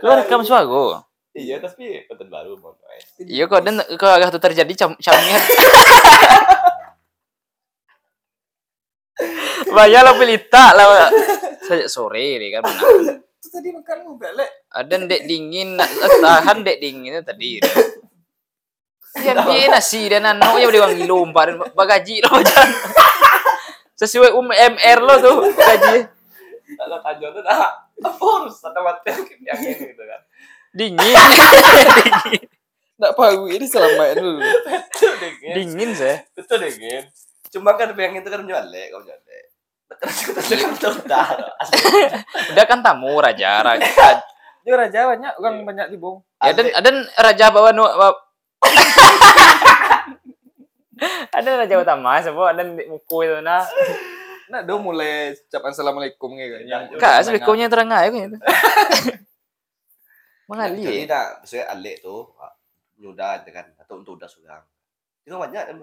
Lu rekam suara. Iya, tapi konten baru mau. Iya kok dan kalau agak tuh terjadi cam camnya. Banyak lo pelita lah. Sejak sore nih kan. Itu tadi makan mau belek. Ada dek dingin, tahan dek dinginnya tadi. Yang dia nasi dan anu ya udah wangi lompat dan bagaji lo macam. Sesuai UMR lo tuh gaji Kalau kanjon tuh harus ada mati yang ini gitu kan. dingin. Nggak pahu ini selamain dulu. Betul Gen. dingin saya. Betul deh, Gen. Cuma kan yang itu kan nyolek, kamu nyolek. Udah kan tamu raja raja. Dia raja banyak orang banyak di bong. Ya dan ada raja bawa nu ada raja utama semua ada di muku itu nah. Nah, dia mulai ucapan assalamualaikum gitu. Yang Kak, assalamualaikumnya terang aja kan itu. Mengali Jadi nah, maksudnya alik tuh ah, nyudah kan atau untuk udah sudah. Itu banyak kan.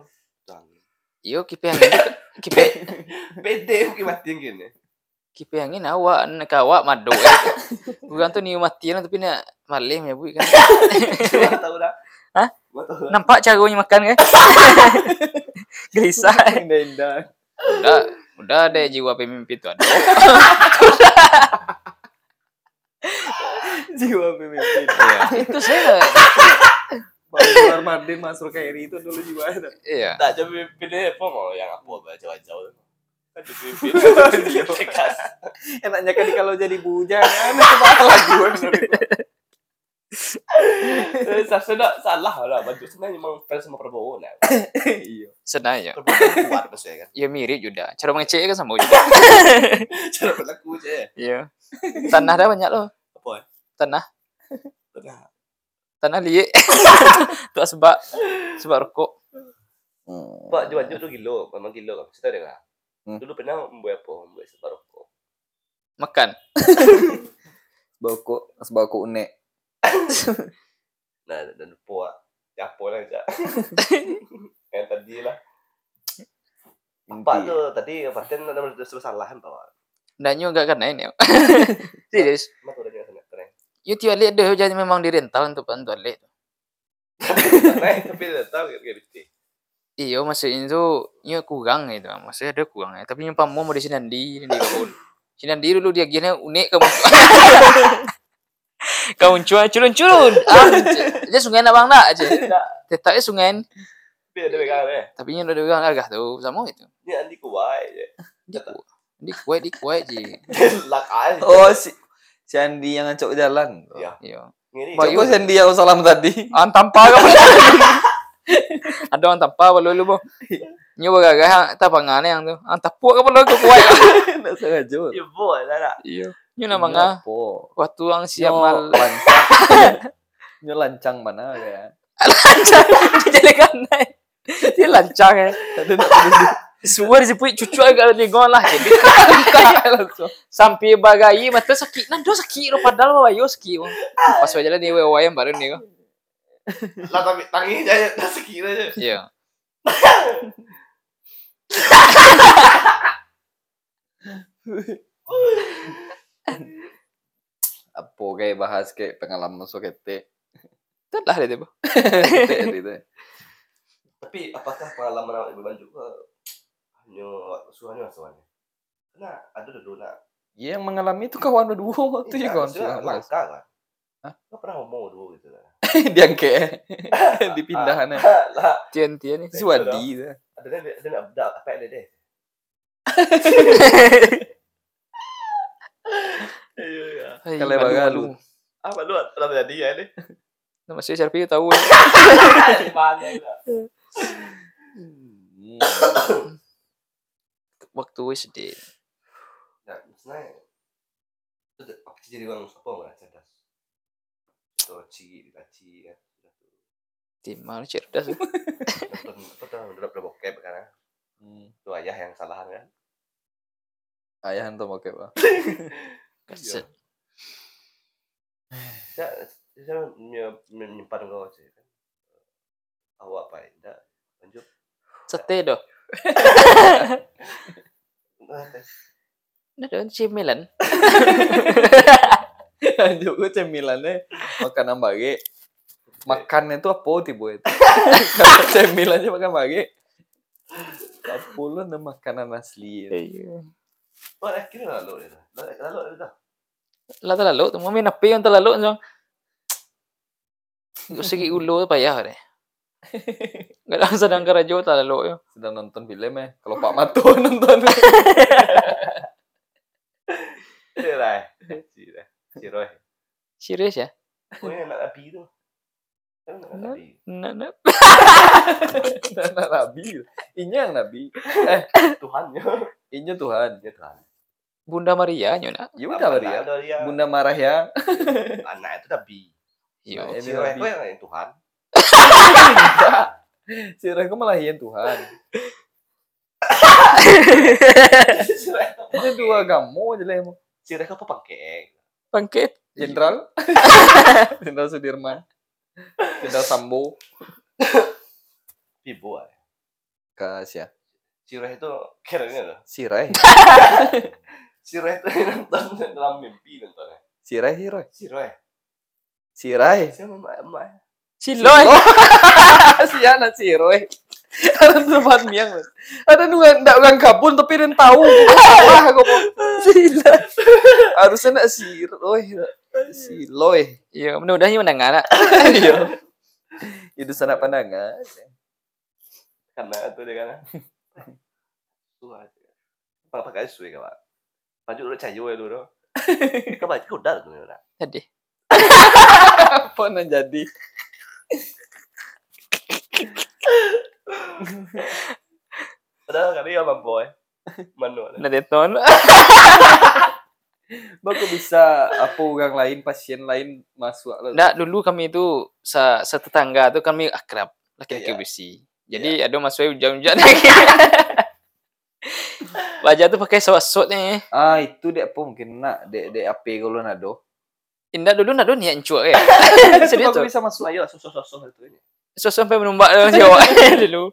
Tuh. Yo kipe angin kipe Pede mungkin mati yang gini. kipe angin awak nak awak madu. eh. Bukan tuh ni mati tapi nak malim ya bu kan. Tahu dah. Hah? Tahu. Nampak caranya makan kan? Gelisah. indah-indah. Udah udah ada jiwa pemimpin tuh ada. Jiwa pemimpin. Iya. Itu saya keluar Mardin masuk ke Eri itu dulu jiwa itu. iya. Tak coba pilih apa mau yang apa baca-baca. Kan dipilih. Tegas. Enaknya kan kalau jadi bujang kan kepala gue Sebenarnya salah lah. Baju sebenarnya memang fans sama Prabowo nah. Iya. Senang ya. Prabowo kan kuat maksudnya kan. Ya mirip juga. Cara mengecek kan sama juga. Cara berlaku aja. Iya. Tanah dah banyak loh. Apa? Tanah. Tenang. Tanah liek. Tuh sebab sebab rokok. Pak Juan tuh gilo, memang gilo kan. Cerita dia kan. Hmm. Dulu pernah membuat apa? Membuat separuh rokok. Makan. Bako, sebako unek. Nah, dan puak. Ya apa lah aja. Yang tadi lah. Pak Inti. tuh tadi paten ada terus salah kan Pak. Ndaknya enggak kena ini. Serius. Mak udah jangan keren. You lihat deh jadi memang dirental untuk bantu alik. Keren tapi tahu kayak gitu. Iya maksudnya itu nya kurang gitu. Maksudnya ada kurangnya. Tapi yang pamu mau di Sinandi di kebun. Sinandi dulu dia gini unik kamu. Kau cuan culun culun. Ah, dia sungai nak bang nak aja. Tetapnya sungai. Tapi ada pegang deh. Tapi nya udah bilang agak tuh sama itu. Ini Andi kuai aja. Di ku, di kuat di kuat je. Lak aja. Oh, si si Andi yang ngacok jalan. Iya. Iya. Ini Bayu. Si Andi yang salam tadi. Ang tanpa ka pala. Ada ang tanpa wala lu mo. Nyo ba gagah tapangan yang tuh. Ang tapu ka pala ko kuwai. Nggak sengaja. Ya boy, lah. Iyo. Nyo na mga Apa? waktu ang siap Nyo mal lancang. Nyo lancang mana ya? lancang dijadikan naik. Dia lancang ya. Tadi nak tadi Semua disebut cucu agak ni gon lah. Jadi langsung. sampai bagai mata sakit. Nando sakit lo padahal bayo sakit. mo. Pas wajar ni wewe yang baru ni ko. Lah tapi tangi aja, tak sekira aja. Iya. Apa kayak bahas kayak pengalaman masuk kete. Itu lah dia tu. Kete gitu. Tapi apakah pengalaman awak Ibu juga hanya suanya suanya? Karena ada dulu nak. Ya, yang mengalami itu kawan berdua waktu ya kawan maksudnya sudah mas. langka kan. Hah? Kau pernah ngomong dulu gitu kan? Dia kayak dipindahannya. Lah, Tian-tian ni. Si Wadi itu. ada ada ada nak ada apa ada deh. Iya ya. Malu. lu. Apa lu ada jadi ya deh? Nama saya Sharpie tahu. Mana. Waktu SD. Nah, itu apa sih jadi orang apa nggak cerdas? Itu ci, dibaci kan. Tuh. Timah cerdas. Nonton apa udah bokep kan? Hmm. Itu ayah yang salah kan? Ayah hantu pakai apa? Kaset. Saya saya menye- menyimpan kau aja kan. Awak apa tidak lanjut. Sate doh. Nah, doon cimilan. Anjuk gue cemilannya makanan bage. Makannya tuh apa tiba itu? Cemilannya makan lu ada makanan asli? Iya. Oh, akhirnya lalu itu. Lalu itu dah. Lah terlalu, tu mami napi yang terlalu so. Sige ulo payah deh. Gak lang sedang karajo terlalu yo. Sedang nonton film ya. Kalau Pak Mato nonton. Cirai. Cirai. Cirai. Serius ya? Oh, ini anak Nabi tu. Nabi. Anak Nabi. Inya yang Nabi. Tuhannya. Inya Tuhan. Dia Tuhan. Bunda Maria nyona. Ya udah Maria. Bunda marah ya. Anak itu Nabi. Yo. Ini Cirai Nabi. itu yang Tuhan. Si Reko melahian Tuhan. Ini dua gamu aja lah emang. Cirai apa pangkeng? Bangkit. Jenderal. Jenderal Sudirman. Jenderal Sambo. Pibo ah. Kasih Cirai itu kerennya loh. Sirai. Cirai itu nonton dalam mimpi nontonnya. Sirai Sirai. Cirai. Sirai. Siapa mak mak? Siloy. si anak Sirai. Ada tempat miang. Ada nunggu ndak orang kabun tapi dia tahu. Wah, aku mau. Sila. Harusnya nak Sirai. Siloy. Iya, mudah-mudahan mendengar. Iya. Itu sana pandangan. Karena itu dia kan. Tua. Pak pakai suai kawan. Baju udah cayo ya dulu. Kau baca kau dah tuh udah. Tadi. Apa yang jadi? Padahal kali ya mampu ya. Manu. Nah, deton. Baku bisa apa orang lain, pasien lain masuk lah. Nah, dulu kami itu sa setetangga tuh kami akrab laki-laki Iya. besi. Jadi ada masuk hujan-hujan lagi. Wajah tuh pakai sosot nih. Ah, itu dia apa mungkin nak dek dek apa kalau nado. Indah dulu nado niat cuak ya. Serius Baku tuh. bisa masuk. Ayo sosok-sosok itu Sosok sampai menumbak dalam Jawa dulu.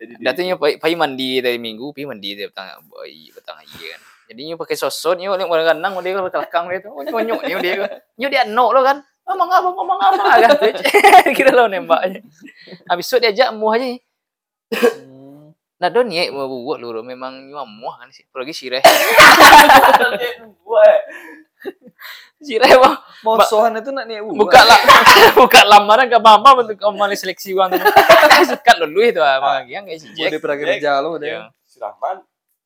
Dia- Datangnya pai pai mandi dari minggu, pi mandi dari petang boy, petang iya kan. Jadinya pakai sosot ni oleh orang ganang dia ke belakang dia tu. Oh, nyonyok ni dia. ke. Nyo dia no lo kan. Ngomong apa ngomong apa kan. Kira lo nembaknya. Habis tu dia ajak muah aja. Hmm. Nah, don ni mau buat lu memang nyu muah kan sih. Apalagi sireh. Gua Sireh mah Mosohan itu nak niat buka lah buka lamaran ke mama bentuk kembali seleksi uang tu. Sekat dulu itu ah bang yang kayak si Dia Jack. pernah kerja lo Ya. deh. si Rahman.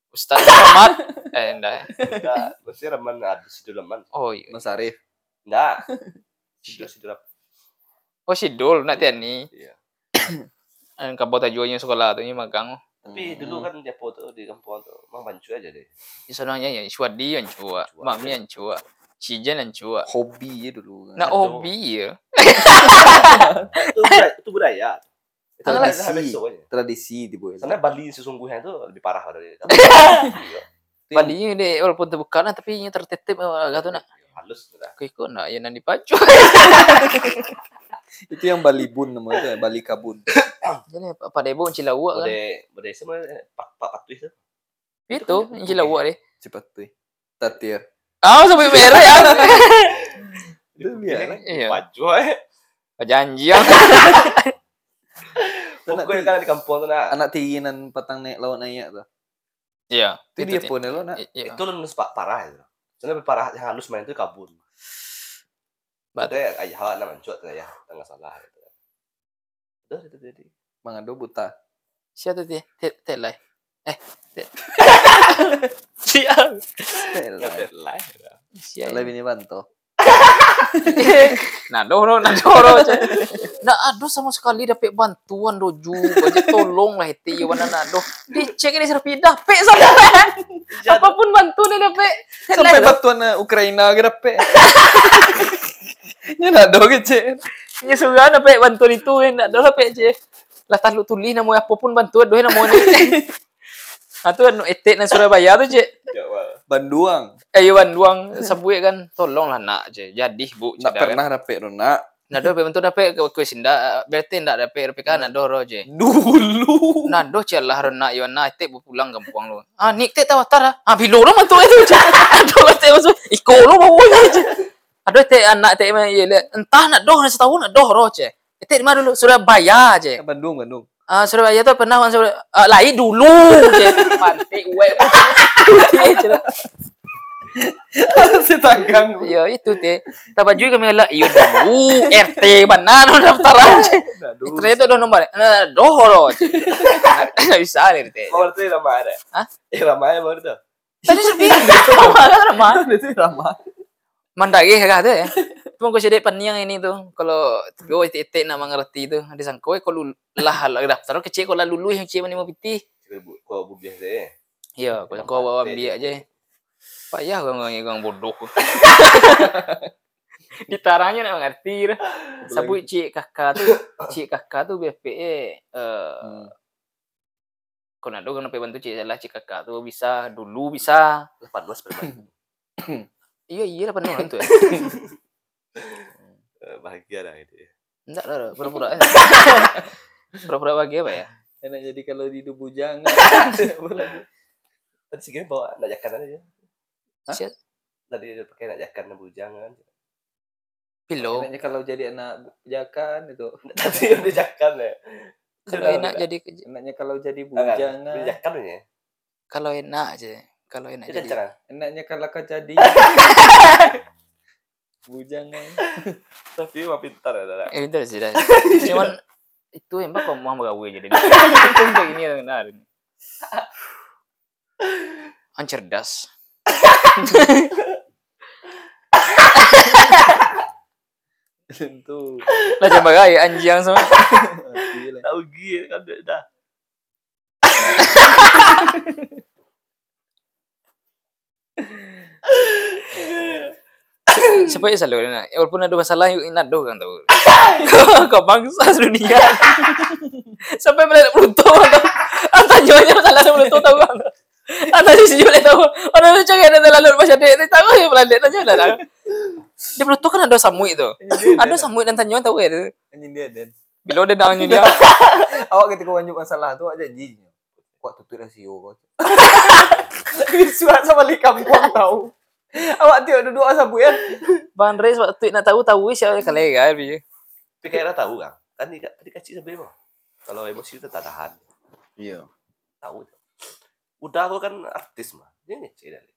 Ustaz Muhammad. Eh, enggak. Enggak, si Rahman ada si Rahman. Oh, iya. Mas Arif. Enggak. Si si Rahman. Oh, si Dul nak tian ni. Iya. Ang kabot ajuannya sekolah tu ni magang. Tapi dulu kan dia foto di kampung tuh, mang bancu aja deh. Di sana ya Swadi yang cua, Mami yang cua, Cijen yang cua. hobi ya dulu. Nak Aduh. hobi ya. Itu budaya, itu Tradisi. Tradisi di boy. Karena Bali sesungguhnya itu lebih parah dari. Badinya dia walaupun terbuka lah tapi nya tertitip agak tu nak. halus udah. Kau nak ya nanti pacu. Itu yang Balibun namanya, ya, Bali Kabun. Jadi apa debo cilawak kan. Bude bude sama pak pak pak itu. Itu cilawak dia. Cepat tuh. Tatir. Ah, sampai merah ya. Itu biar. Iya. Janji yang. Pokoknya kan di kampung tuh nah. Anak tinginan patang naik lawan naik tuh. Iya. Itu dia pun lo nak. Iya. Itu lu pak parah itu. Soalnya lebih parah yang halus main itu kabun. Bat- Ada ayah hal nama cuat ya, nggak salah. Udah itu jadi. Mangado buta. Siapa tu dia? Tet tet lai. Eh. Tet. Siap. Lah. Siap. Lebih ini bantu. Nah, doro, nah doro. Nah, aduh sama sekali dapat bantuan doju. Baca tolong lah itu ya mana nado. Dicek ini serpi dapat sampean. Apa pun bantu dia dapat. Sampai bantuan eh, Ukraina kira pe. Ini nado kecil. Ya sudah dapat bantuan itu. Nak dapat je. Lah tahu tulis nama apa pun bantuan doh nama ni. Ah tu anu etek nang Surabaya tu je. Banduang. Eh Iwan duang sabuik kan tolonglah nak je. Jadi bu Nak pernah dapet lo nak. Nah, do bentuk dapat ke kuis inda berarti ndak dapat dapat kan do roje. Dulu. Nah, do celah rena yo na bu pulang kampung lu. Ah, nik te tawatar ah. Ah, bilo lo mantu itu. Aduh, te masuk. Iko lo mau aja. Aduh, teh anak teh mah le. Entah nak doh setahun nak doh roh ce. Teh mana dulu Surabaya ce. Bandung, Bandung. Ah Surabaya tuh pernah kan Surabaya. Ah, lai dulu ce. Pantai uwe. Putih, ce. si tanggang. Ya itu teh. Tak baju kami lah. Iya dulu RT mana no daftaran. Aduh. Ternyata doh nomor. Nah, doh roh ce. Nggak bisa teh. Mau itu ramah ada. Hah? Eh ramah baru tuh. Tadi sepi. Mana? Itu ramah. mandagi kagak ada ya cuma gue sedih paniang ini tuh. Kalau gue titik nama ngerti itu ada sangko kalau lah lah daftar. Kecil kalau lulu yang cewek mau pitih Kau bu biasa ya. iya kalau kau bawa biar aja payah gue nggak ngang bodoh. Ditaranya nggak ngerti dah sabu cik kakak tuh cik kakak tuh BPE eh Hmm. ada kan bantu cik lah cik kakak tuh bisa dulu bisa. 18 berapa? iya iya lah penuh itu ya Bahagia lah itu. ya. enggak lah pura-pura pura-pura bahagia apa ya Enak jadi kalau di Bujang. Tadi sih bawa najakan aja. Siap. Tadi pakai najakan bujangan. Pilo. Enaknya kalau jadi anak jakan itu. Tadi yang najakan ya. Kalau enak jadi Enaknya kalau jadi Bujangan. bujangan. Najakan ya. kalau enak aja. Kalau enak jadi. jangan. Enaknya kalau kau jadi bujangan. Tapi mah pintar ya, Dara. Eh itu sih dah. Cuman itu emang kok mau gawe jadi. Itu kayak ini yang benar. An cerdas. Tentu. Lah coba gaya anjing lah. Tahu gila kan dia dah. Supaya selalu enak. Walaupun ada masalah yuk inat do kan tahu. Kau bangsa dunia. Sampai melihat Pluto kan. Anta jualnya masalah sama Pluto tahu kan. Anta sisi jualnya tahu. Orang lucu kan ada lalu ada itu tahu ya planet aja lah. Di Pluto kan ada samui itu. Ada samui dan tanjung tahu ya. itu. Anjing dia dan. Bila ada daunnya dia. Awak ketika wanjuk masalah tu ada janji. Kuat tutup rasio kau. Suat sama di kampung tahu. Awak tengok duduk asabu ya. Bang Rey waktu nak tahu tahu siapa kali kan bi. Tapi kayaknya tahu kan. Kan dia tadi kecil sampai mah. Kalau emosi itu tak tahan. Iya. Tahu. Udah aku kan artis mah. Dia ngecil dari.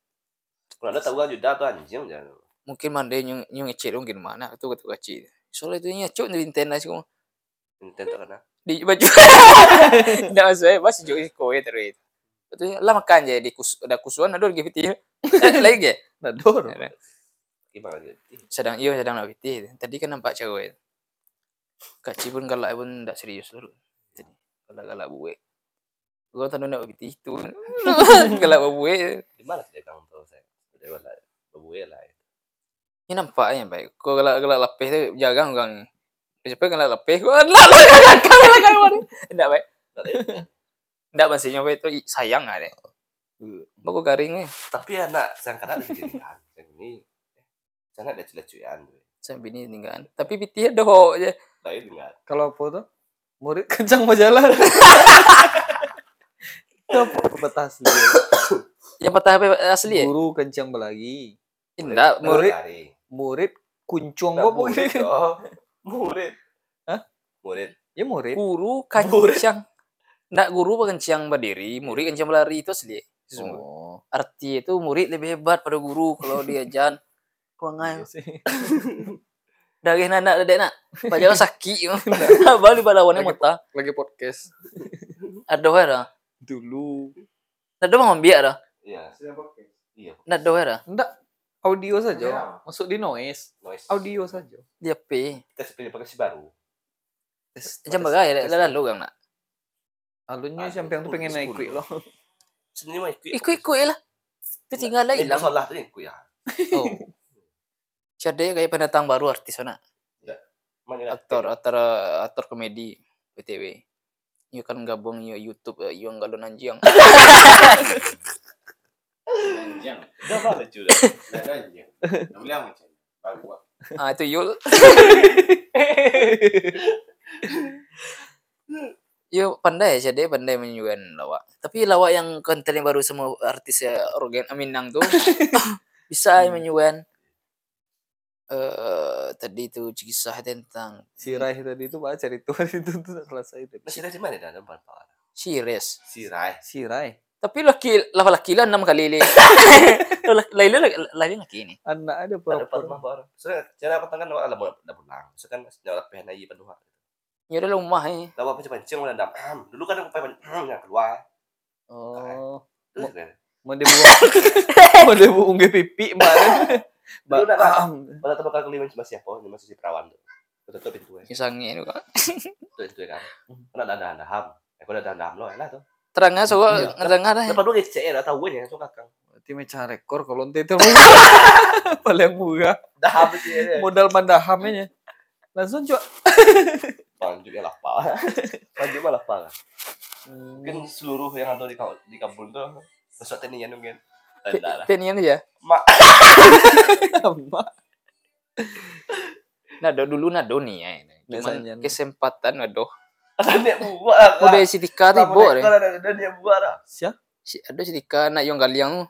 Kalau anda tahu kan udah tuh anjing jangan. Mungkin mande nyung nyung ngecil mungkin mana itu ketua kecil. Soalnya itu nyacuk di internet sih Nintendo karena. di baju. Tidak maksudnya masih jauh kowe terus. Itu lah makan aja di kus ada kusuan ada lagi piti. Lagi ya. Gimana gitu. Sedang iya sedang nak piti. Tadi kan nampak cewek. Kak pun galak pun tidak serius dulu. Jadi galak galak buwe. Gua tahu nak piti itu. galak buwe. Di mana sih kamu tahu saya? Udah lah. Babuya lah. Ini nampaknya baik. Kau galak galak lepeh tu jaga orang. Siapa galak lepeh? Kau lah lah galak galak. Tidak baik. Tidak masih nyoba itu sayang ada. Bagus garing ni. Tapi anak saya kan ada kejadian. Yang ini. Sana ada cilacuan. Saya bini tinggal. Tapi piti ada ho je. Lain enggak. Kalau apa tuh? Murid kencang berjalan. Apa batas dia? Yang patah HP asli ya? Guru kencang berlagi. Tidak, murid. Lari. Murid kuncung apa murid. gitu? Oh. Murid. Hah? Murid. Ya murid. Guru kencang. Tidak guru kencang berdiri, murid kencang berlari itu asli. Oh. Arti itu murid lebih hebat pada guru kalau dia jalan. Kuangai. Iya. Dari anak ada nak. Pajak sakit. Baru pada mata. Lagi podcast. Ada wera. Dulu. Ada mau biar dah. Iya. Iya. Ada wera. Enggak. Audio saja. Masuk di noise. Noise. Audio saja. Dia P. Kita pilih pakai si baru. Jam bagai dah lalu kan nak. Alunnya Ah, sampai yang tuh pengen naik quick loh. Sebenarnya mah ikut. Ikut-ikut lah. Itu tinggal lah Eh, masalah tu ikut ya. Oh. Siapa kayak pendatang baru artis sana. Mana Aktor, aktor, aktor komedi BTW. Iyo kan gabung iyo YouTube, eh, iyo galon anjing. Anjing. Dah apa lucu dah. Dah anjing. Nak bilang macam. Baru buat. Ah itu Yul. Yo pandai aja dia pandai menyuguhan lawak. Tapi lawak yang konten yang baru semua artis ya Rogen Aminang tuh bisa menyuguhan. eh tadi itu kisah tentang Si Rai tadi itu baca cerita itu tuh tak selesai itu. Masih dari mana dah nampak Pak? Sires. Si Rai. Si Rai. Tapi laki laki lah enam kali le. Laila lain laki ini. Anak ada Ada perempuan. rumah baru. Soalnya cara petang kan awak lah dah pulang. Sekarang nyala peh naik penuh. Ya udah rumah eh. Lawa pancing pancing mana dam. Dulu kan aku pengen yang keluar. Oh. Terus kan. Mau dia buang. Mau dia buang ke pipi kemarin. Dulu dah lah. Bam. Pada tempat kali lima masih siapa? Ini masih si perawan tuh. Tutup pintu eh. Kisahnya itu kan. Tutup pintu kan. Kan ada ada ham. Aku ada ada ham lo lah tuh. Terangnya so Iya. ngedengar dah. Lepas dulu ngecek dah tahu nya so kakang. Berarti meca rekor kalau nanti itu paling murah. Dah habis ya. Modal mandahamnya. Langsung coba. Lanjut ya lapar. Lanjut malah lapar. Mungkin seluruh yang ada di di kampung tuh sesuatu ini yang mungkin. Ada lah. Tenian aja. Mak. Mak. Nado dulu nado nih ya. Biasanya. Cuman kesempatan nado. Ada buat. Udah si Tika tibo deh. Ada ada dia buat lah. Siapa? Si ada si Tika nak yang galiang tu.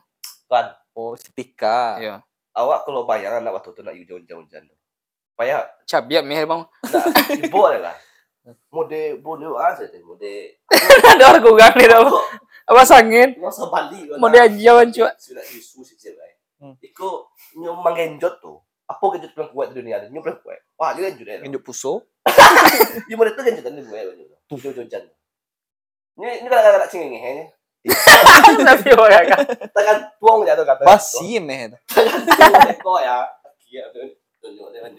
Kan. Oh, si Tika. Ya. Awak kalau bayang anak waktu tu nak hujan-hujan tu. Payah Cabiak meh bang. nak ibu lah. Mode mode ah saja mode. Ada orang gugang ni dah. Apa sangin? Masa Bali. Mau dia ajawan cuak. Sudah isu si cewek. Hmm. Iko nyom manggenjot tu. Apa genjot paling kuat di dunia ni? Nyom paling kuat. Wah, dia genjot dia. Injuk puso. Di mana tu genjot ni gue. Hujan-hujan. Ni ni kadang-kadang nak cengeng ni. Tapi orang kan. Tangan tuang jatuh kata. Basi meh. Kau ya. Kia kan.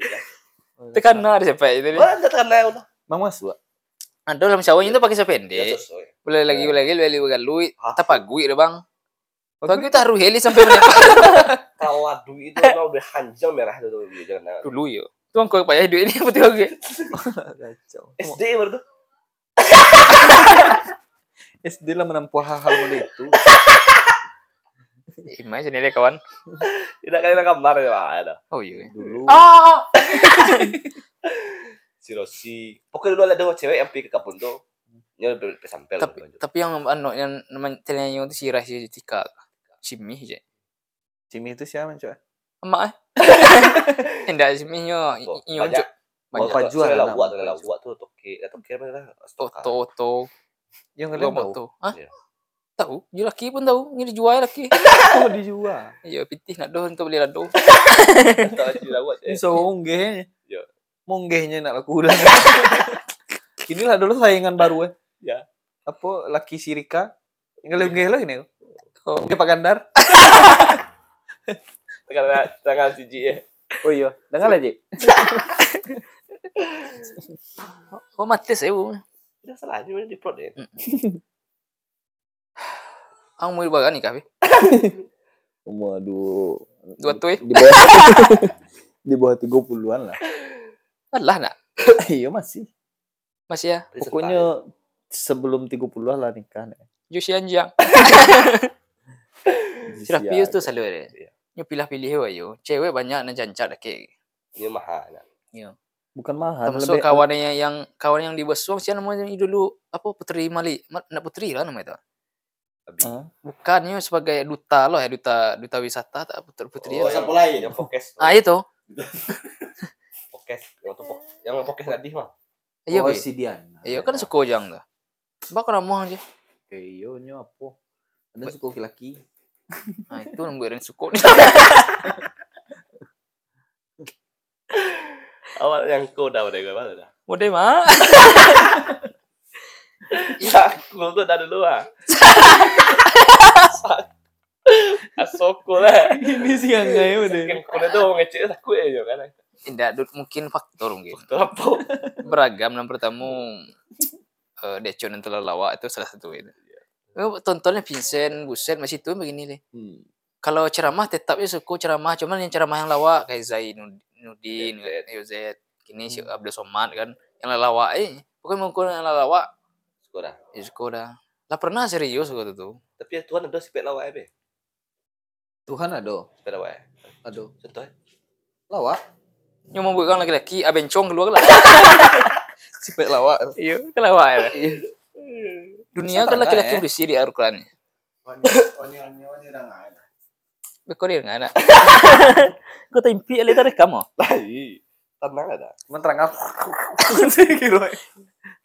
Tekan ada siapa itu. Mana tekan naik udah. Mang masuk. Ada dalam sawahnya tu pakai sependek. Boleh lagi boleh lagi boleh begalui. Hah? Tapagui dah bang. Pagi taruh heli sampai mana Kalau adu itu udah hanjam merah tu tu dia jangan. dulu yo. Tuang kau payah duit ni betul? Kacau. SD baru tu. SD lah menempuh hal-hal itu. Imai sini dia kawan. Tidak kali nak gambar ya ada. Oh iya. Dulu. Ah. Si Rosi. Pokoknya dulu ada dua cewek yang pergi ke kampung tu. Dia sampai. Tapi tapi yang anu yang namanya itu si Rahsia Tika. Si Mih je. Cimi itu siapa coba? Emak eh. Endak si Mih nyo nyo juk. Banyak jual jual lah buat lah buat tu toke eh toke mana lah. Toto. Yang tu. Hah? Iya. Tahu? Dia laki pun tahu. Ni dijual laki. Oh dijual. Ya pitih nak doh untuk beli lado. Tak buat. Ini so monggehnya. Ya. Monggehnya nak laku ulang. Inilah dulu saingan baru eh. Ya. Apa laki Sirika? Lebih lah ini. Oh, Oke Pak Gandar. Tengah tengah siji eh. Oh iya, dengar aja. oh mati saya. bu. Dah salah mana di plot dia. Ang mau bagan ni kafe. Waduh. Dua tu eh. Di bawah di bawah 30-an lah. Alah nak. iya masih. Masih ya. Pokoknya sebelum 30-an lah nikah. nih. Josi anjang. Sudah Siap. pius tu selalu ada. Iya. Nyo pilih-pilih ayo. Cewek banyak nak jancat laki. Ni mahal. nak. Bukan mahal. Termasuk lebih- kawan yang kawan yang di Besuang siapa namanya dulu apa Putri Mali. Ma- Nak Putri lah namanya itu. Abi. Ah, Bukannya sebagai duta loh ya duta duta wisata tak Putri Putri. Oh, ya. siapa lain? Yang fokus. Ah itu. Fokus. Yang tu fokus. Yang fokus tadi mah. Iya oh, si Dian. Iya kan suku jang tuh. Bakal ramah aja. Iya, nyo apa? Ada suku laki. Nah itu nunggu yang suku. Awal yang kau dah udah gue mana dah. Mode mah. Aku tu dah dulu ah. Asoko lah. Ini sih yang gaya udah. Mungkin kau tu orang ngecek takut aja kan. Tidak, mungkin faktor mungkin. Tu apa? Beragam yang pertama eh Decon yang telah lawak itu salah satu itu. Oh, tontonnya Vincent, Buset, masih itu begini deh. Hmm. Kalau ceramah tetapnya suku ceramah, cuman yang ceramah yang lawak kayak Zainuddin, Zed. Ayo Z, kini si Abdul Somad kan, yang lawak eh, pokoknya mungkin yang lawak, Sekolah. ya suku dah. Lah pernah serius suku tu. Tapi ya Tuhan ada sipet lawak eh be. Tuhan ada. Sipet lawak. eh. Ada. Contoh. eh. Lawak. Yang mau bukan laki-laki, abencong keluar lah. Sipek lawak. Iya, kan lawak ya. Iya. Dunia kan laki-laki eh? berisi di Al-Quran. Bekorir nggak ada. Kau timpi ali tarik kamu. Lai. Tenang ada. Cuman terang aku. Sih kira.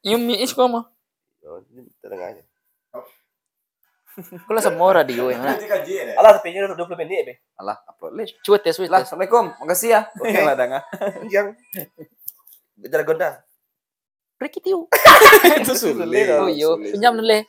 Yung mi is ko Oh, aja. Kau lah sama radio yang mana? Alah, tapi ini udah 20 menit, Be. Alah, upload. Cuit ya, cuit Lah, ya. Assalamualaikum. Makasih ya. Oke. Oke, lah danga. Yang Jalan gondang. Riki tiu. Itu sulit. Oh yo, pinjam dulu.